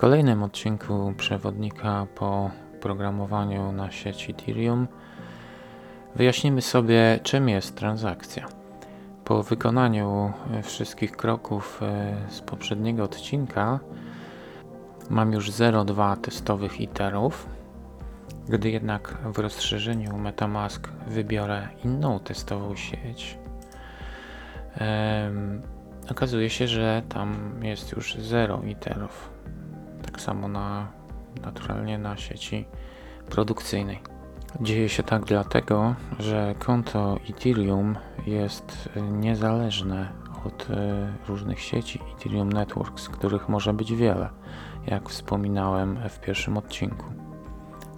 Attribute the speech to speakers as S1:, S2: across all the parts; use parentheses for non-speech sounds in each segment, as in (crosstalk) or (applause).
S1: kolejnym odcinku przewodnika po programowaniu na sieci Ethereum wyjaśnimy sobie, czym jest transakcja. Po wykonaniu e, wszystkich kroków e, z poprzedniego odcinka mam już 0,2 testowych iterów. Gdy jednak w rozszerzeniu MetaMask wybiorę inną testową sieć, okazuje się, że tam jest już 0 iterów. Tak samo na naturalnie na sieci produkcyjnej. Dzieje się tak dlatego, że konto Ethereum jest niezależne od e, różnych sieci Ethereum Networks, których może być wiele, jak wspominałem w pierwszym odcinku.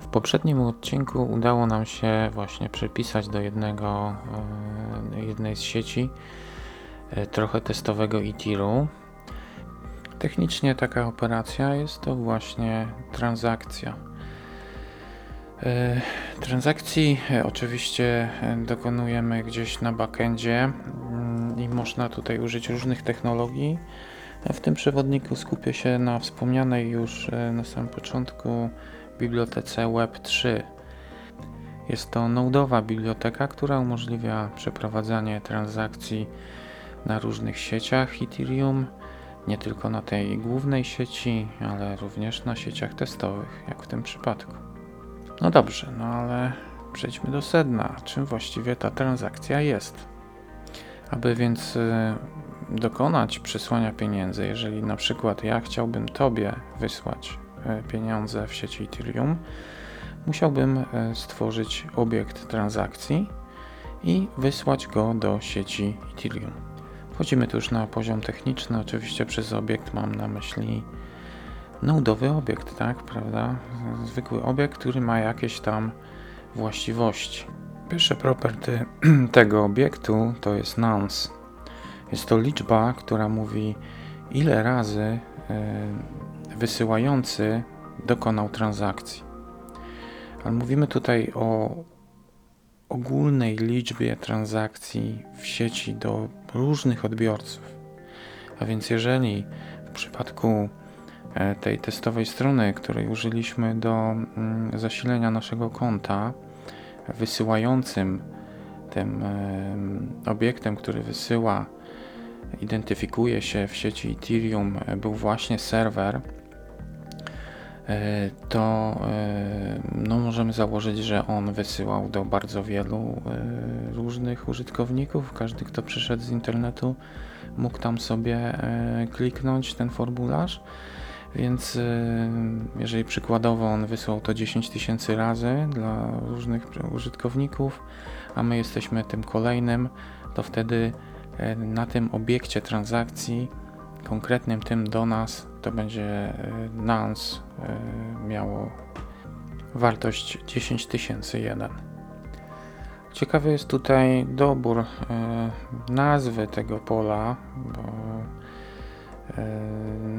S1: W poprzednim odcinku udało nam się właśnie przypisać do jednego, e, jednej z sieci trochę testowego Ethereum. Technicznie taka operacja jest to właśnie transakcja E, transakcji e, oczywiście e, dokonujemy gdzieś na backendzie mm, i można tutaj użyć różnych technologii. W tym przewodniku skupię się na wspomnianej już na samym początku bibliotece Web3. Jest to nodowa biblioteka, która umożliwia przeprowadzanie transakcji na różnych sieciach Ethereum, nie tylko na tej głównej sieci, ale również na sieciach testowych, jak w tym przypadku. No dobrze, no ale przejdźmy do sedna. Czym właściwie ta transakcja jest? Aby więc y, dokonać przesłania pieniędzy, jeżeli na przykład ja chciałbym Tobie wysłać y, pieniądze w sieci Ethereum, musiałbym y, stworzyć obiekt transakcji i wysłać go do sieci Ethereum. Wchodzimy tu już na poziom techniczny. Oczywiście przez obiekt mam na myśli nodowy obiekt, tak, prawda? Zwykły obiekt, który ma jakieś tam właściwości. Pierwsze property (clears throat) tego obiektu to jest nonce. Jest to liczba, która mówi ile razy e, wysyłający dokonał transakcji. Ale mówimy tutaj o ogólnej liczbie transakcji w sieci do różnych odbiorców. A więc jeżeli w przypadku E, tej testowej strony, której użyliśmy do mm, zasilenia naszego konta, wysyłającym tym obiektem, który wysyła, identyfikuje się w sieci Ethereum, e, był właśnie serwer, e, to no, możemy założyć, że on wysyłał do bardzo wielu różnych użytkowników. Każdy, kto przyszedł z internetu, mógł tam sobie kliknąć ten formularz więc jeżeli przykładowo on wysłał to 10 tysięcy razy dla różnych użytkowników, a my jesteśmy tym kolejnym, to wtedy na tym obiekcie transakcji, konkretnym tym do nas, to będzie y, nonce miało wartość 10 tysięcy jeden. Ciekawy jest tutaj dobór nazwy tego pola, bo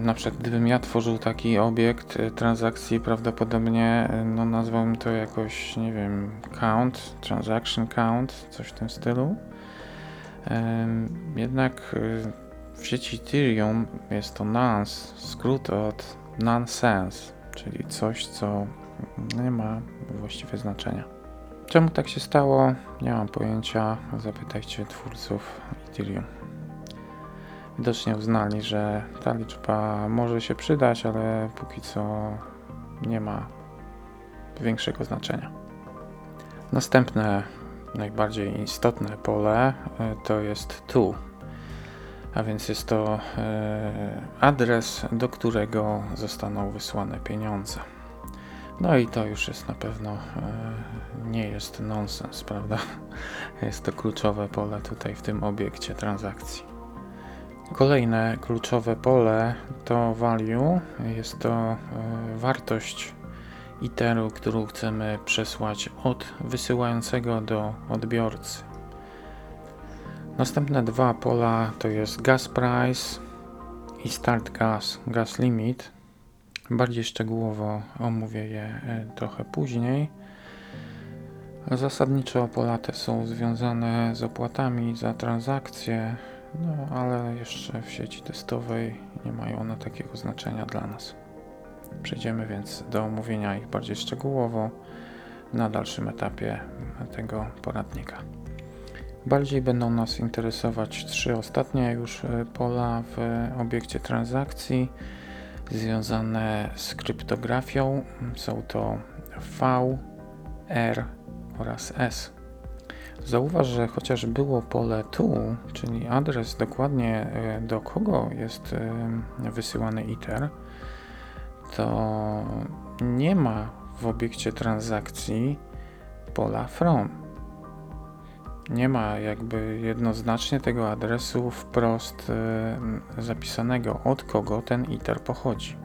S1: na przykład gdybym ja tworzył taki obiekt e, transakcji, prawdopodobnie e, no, nazwałbym to jakoś, nie wiem, count, transaction count, coś w tym stylu. Jednak e, w sieci Ethereum jest to nonce, skrót od nonsense, czyli coś, co nie ma właściwie znaczenia. Czemu tak się stało? Nie mam pojęcia. Zapytajcie twórców Ethereum widocznie uznali, że ta liczba może się przydać, ale póki co nie ma większego znaczenia. Następne, najbardziej istotne pole e, to jest tu, a więc jest to e, adres, do którego zostaną wysłane pieniądze. No i to już jest na pewno e, nie jest nonsens, prawda? (laughs) Jest to kluczowe pole tutaj w tym obiekcie transakcji. Kolejne kluczowe pole to value. Jest to e, wartość iteru, którą chcemy przesłać od wysyłającego do odbiorcy. Następne dwa pola to jest gas price i start gas, gas limit. Bardziej szczegółowo omówię je e, trochę później. Zasadniczo pola te są związane z opłatami za transakcje
S2: no, ale jeszcze w sieci testowej nie mają one takiego znaczenia dla nas.
S1: Przejdziemy więc do omówienia ich bardziej szczegółowo na dalszym etapie tego poradnika. Bardziej będą nas interesować trzy ostatnie już e, pola w obiekcie transakcji związane z kryptografią. Są to V, R oraz S. Zauważ, że chociaż było pole tu, czyli adres dokładnie e, do kogo jest e, wysyłany ITER, to nie ma w obiekcie transakcji pola from. Nie ma jakby jednoznacznie tego adresu wprost e, zapisanego, od kogo ten ITER pochodzi.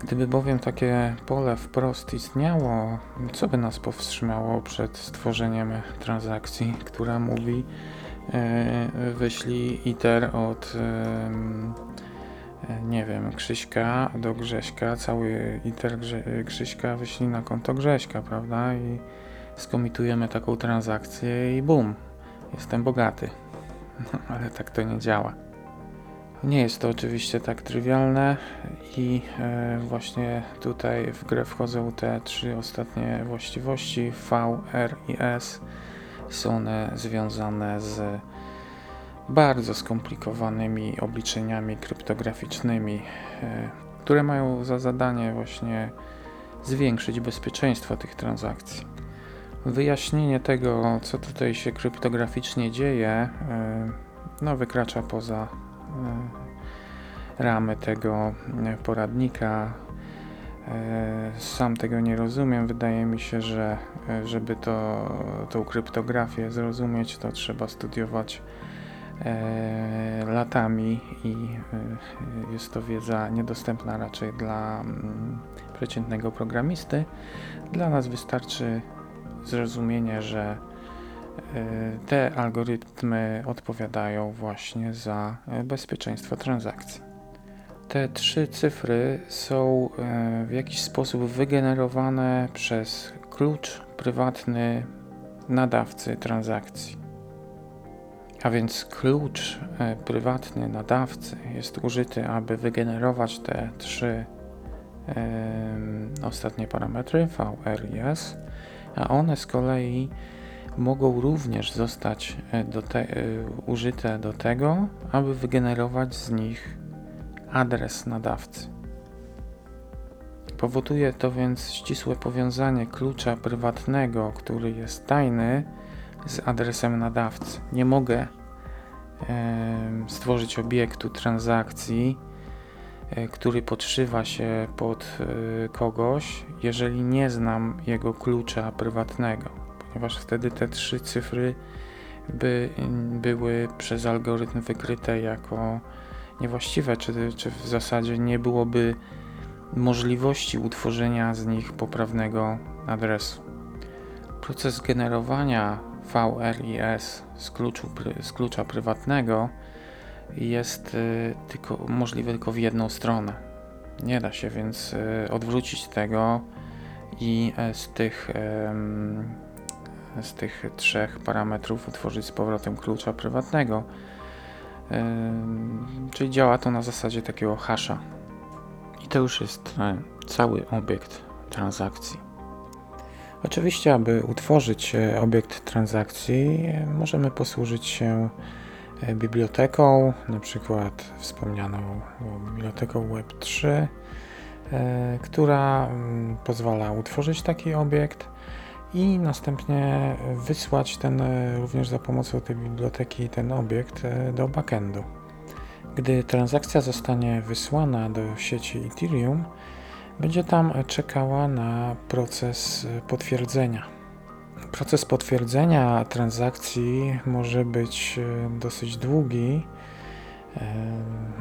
S1: Gdyby bowiem takie pole wprost istniało, co by nas powstrzymało przed stworzeniem transakcji, która mówi e, wyślij ITER od e, nie wiem, Krzyśka do Grześka, cały ITER Grze Krzyśka wyślij na konto Grześka, prawda? I skomitujemy taką transakcję i bum, jestem bogaty. No, ale tak to nie działa. Nie jest to oczywiście tak trywialne i e, właśnie tutaj w grę wchodzą te trzy ostatnie właściwości V, R i S. Są one związane z bardzo skomplikowanymi obliczeniami kryptograficznymi, e, które mają za zadanie właśnie zwiększyć bezpieczeństwo tych transakcji. Wyjaśnienie tego, co tutaj się kryptograficznie dzieje, e, no, wykracza poza E, ramy tego e, poradnika. Sam tego nie rozumiem. Wydaje mi się, że żeby to, tą kryptografię zrozumieć, to trzeba studiować latami i jest to wiedza niedostępna raczej dla mm, przeciętnego programisty. Dla nas wystarczy zrozumienie, że E, te algorytmy odpowiadają właśnie za e, bezpieczeństwo transakcji. Te trzy cyfry są e, w jakiś sposób wygenerowane przez klucz prywatny nadawcy transakcji. A więc klucz prywatny nadawcy jest użyty, aby wygenerować te trzy ostatnie parametry V, R i S, a one z kolei mogą również zostać e, do te, e, użyte do tego, aby wygenerować z nich adres nadawcy. Powoduje to więc ścisłe powiązanie klucza prywatnego, który jest tajny, z adresem nadawcy. Nie mogę stworzyć obiektu transakcji, który podszywa się pod e, kogoś, jeżeli nie znam jego klucza prywatnego ponieważ wtedy te trzy cyfry by były przez algorytm wykryte jako niewłaściwe, czy, czy w zasadzie nie byłoby możliwości utworzenia z nich poprawnego adresu. Proces generowania VRIS z, kluczu, z klucza prywatnego jest y, tylko, możliwy tylko w jedną stronę. Nie da się więc y, odwrócić tego i y, z tych z tych trzech parametrów utworzyć z powrotem klucza prywatnego. Czyli działa to na zasadzie takiego hasza. I to już jest e, cały obiekt transakcji. Oczywiście, aby utworzyć e, obiekt transakcji, e, możemy posłużyć się biblioteką, na przykład wspomnianą biblioteką Web3, która mm, pozwala utworzyć taki obiekt i następnie wysłać ten e, również za pomocą tej biblioteki ten obiekt e, do backendu. Gdy transakcja zostanie wysłana do sieci Ethereum, będzie tam czekała na proces potwierdzenia. Proces potwierdzenia transakcji może być e, dosyć długi.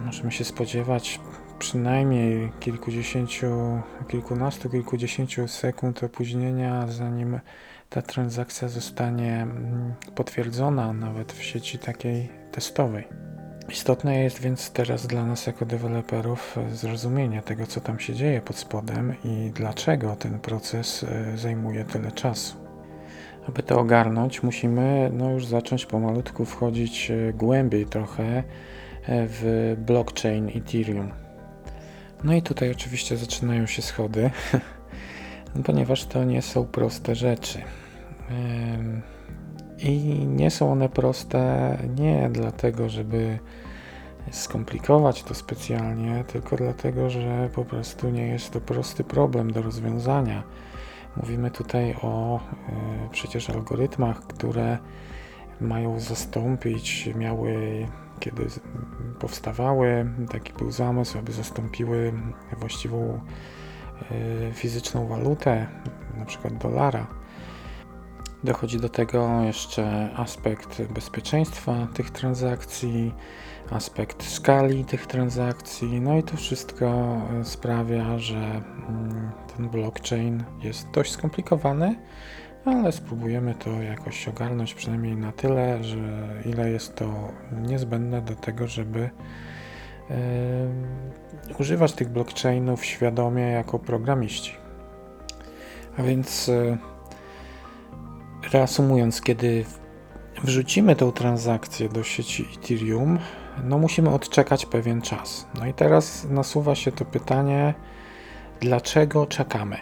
S1: Możemy się spodziewać przynajmniej kilkudziesięciu, kilkunastu, kilkudziesięciu sekund opóźnienia, zanim ta transakcja zostanie mm, potwierdzona, nawet w sieci takiej testowej. Istotne jest więc teraz dla nas jako deweloperów zrozumienie tego, co tam się dzieje pod spodem i dlaczego ten proces e, zajmuje tyle czasu. Aby to ogarnąć, musimy no, już zacząć pomalutku wchodzić e, głębiej trochę e, w blockchain Ethereum. No i tutaj oczywiście zaczynają się schody, (laughs) ponieważ to nie są proste rzeczy. I nie są one proste nie dlatego, żeby skomplikować to specjalnie, tylko dlatego, że po prostu nie jest to prosty problem do rozwiązania. Mówimy tutaj o y, przecież algorytmach, które mają zastąpić, miały, kiedy powstawały, taki był zamysł, aby zastąpiły właściwą y, fizyczną walutę, na przykład dolara. Dochodzi do tego jeszcze aspekt bezpieczeństwa tych transakcji, aspekt skali tych transakcji, no i to wszystko sprawia, że mm, ten blockchain jest dość skomplikowany, ale spróbujemy to jakoś ogarnąć przynajmniej na tyle, że ile jest to niezbędne do tego, żeby yy, używać tych blockchainów świadomie jako programiści. A więc yy, reasumując, kiedy wrzucimy tą transakcję do sieci Ethereum, no musimy odczekać pewien czas. No i teraz nasuwa się to pytanie, dlaczego czekamy?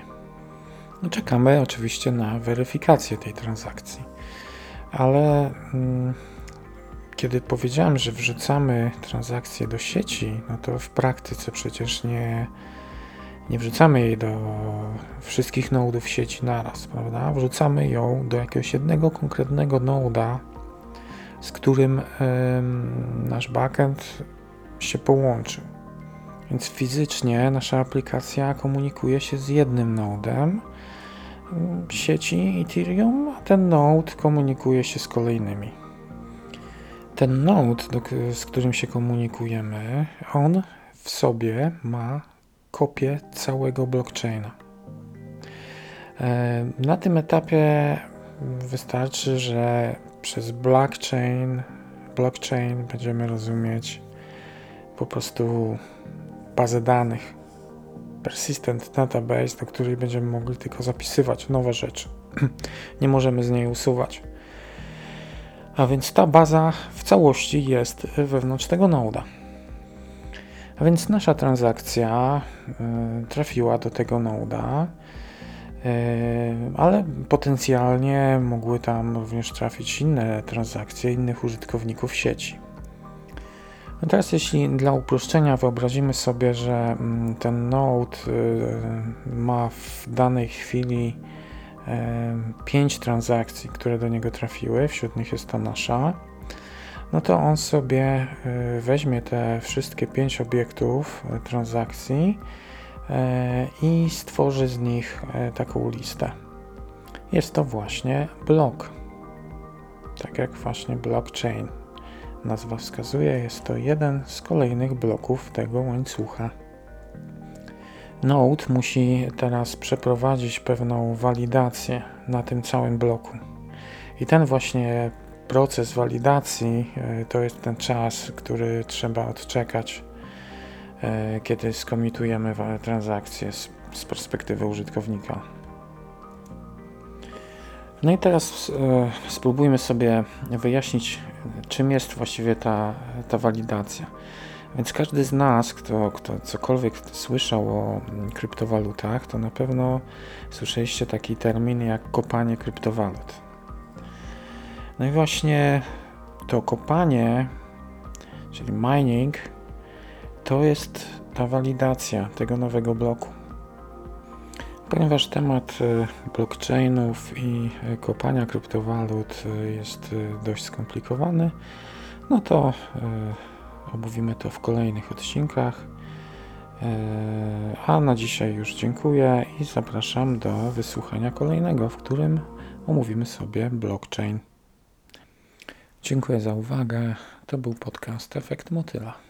S1: No czekamy oczywiście na weryfikację tej transakcji, ale mm, kiedy powiedziałem, że wrzucamy transakcję do sieci, no to w praktyce przecież nie, nie wrzucamy jej do wszystkich nodów sieci naraz, prawda? Wrzucamy ją do jakiegoś jednego konkretnego noda, z którym nasz backend się połączył. Więc fizycznie nasza aplikacja komunikuje się z jednym nodem sieci Ethereum, a ten node komunikuje się z kolejnymi. Ten node, z którym się komunikujemy, on w sobie ma kopię całego blockchaina. Na tym etapie wystarczy, że przez blockchain, blockchain będziemy rozumieć po prostu bazę danych, persistent database, do której będziemy mogli tylko zapisywać nowe rzeczy. (clears throat) Nie możemy z niej usuwać. A więc ta baza w całości jest wewnątrz tego noda. A więc nasza transakcja y, trafiła do tego noda E, ale potencjalnie mogły tam również trafić inne transakcje innych użytkowników sieci. No teraz, jeśli dla uproszczenia wyobrazimy sobie, że mm, ten node y, ma w danej chwili 5 transakcji, które do niego trafiły, wśród nich jest ta nasza, no to on sobie y, weźmie te wszystkie 5 obiektów y, transakcji E, i stworzy z nich taką listę. Jest to właśnie blok. Tak jak właśnie blockchain nazwa wskazuje, jest to jeden z kolejnych bloków tego łańcucha. Node musi teraz przeprowadzić pewną walidację na tym całym bloku. I ten właśnie proces walidacji e, to jest ten czas, który trzeba odczekać E, kiedy skomitujemy transakcje z, perspektywy użytkownika. No i teraz e, spróbujmy sobie wyjaśnić, czym jest właściwie ta, ta walidacja. Więc każdy z nas, kto, kto cokolwiek słyszał o kryptowalutach, to na pewno słyszeliście taki termin jak kopanie kryptowalut. No i właśnie to kopanie, czyli mining, to jest ta walidacja tego nowego bloku. Ponieważ temat e, blockchainów i e, kopania kryptowalut e, jest dość skomplikowany, no to omówimy to w kolejnych odcinkach. A na dzisiaj już dziękuję i zapraszam do wysłuchania kolejnego, w którym omówimy sobie blockchain. Dziękuję za uwagę. To był podcast Efekt Motyla.